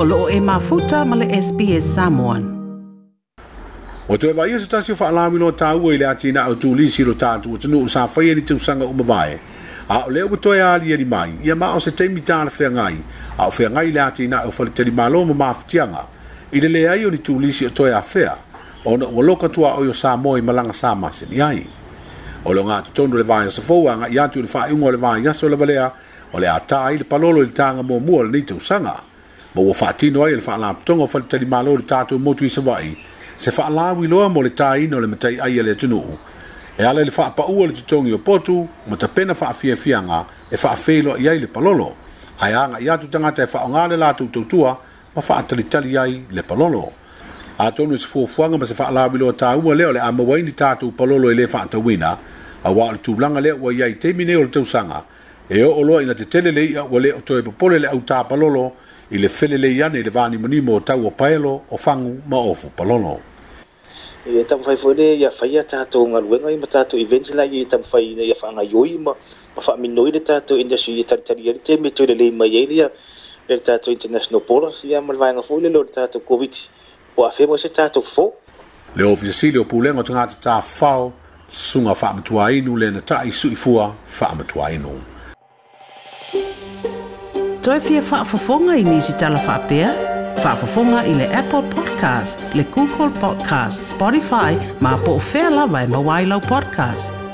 o loo e mafuta ma le SPS Samoan. E o toe vai se tasio wha alami no tau e le ati na au tū lisi lo tātu o tanu o sa whai e ni tūsanga o mawae. A o leo toe ali e ni mai, ia ma o se te mi tāna whea ngai, a o whea ngai le ati na au whali tani malo ma mafutianga, i le lea i o ni tū lisi o toe a whea, o na ua loka tua o yo sa moi malanga sa masi ni ai. O leo ngātu tonu le vai asa fōa, ngā i atu le whai ungo le vai yaso le valea, o le atai le palolo i le tānga mō mua le ni tūsanga. ma ua faatino ai i le faalapotoga o faletalimālo o le tatou motu isavaʻi se faalauiloa mo le taino no le matai ai le atunuu e ala i le faapaʻua o le tongo o potu ma tapena faafiafiaga e faafeiloaʻi ia le palolo ae aga i atu tagata e faaaogā le latou tautua ma faatalitali ai le palolo atonu e, e se fuafuaga ma se faalauiloa tāua lea o le a mauai ni tatou palolo e le lē faatauina auā o le tulaga lea ua iai taimi nei o le tausaga e oo loa ina tetele le ia ua lē o toe popole le au tapalolo i le felelei ane i le vanimonimo o taua paelo o fagu ma ofu palono e tamafai foi le ia faia tatou galuega i ma tatou event lai tamafai na ia faagaioi ma ma faaminoi le tatou industry ia talitali ai le teme toi lelei mai ai lea le le tatou international policy ia ma le vaega foi le lo le tatou covid po afea mo se tatou fo le ofisasili o pulega o tagata tafao suga faamatuāinu lena taʻi suʻifua faamatuāinu toe fia faa whaafafonga i nisi tala whaapea? Whaafafonga i le Apple Podcast, le Google Podcast, Spotify, ma po o whea lawa e mawailau podcast.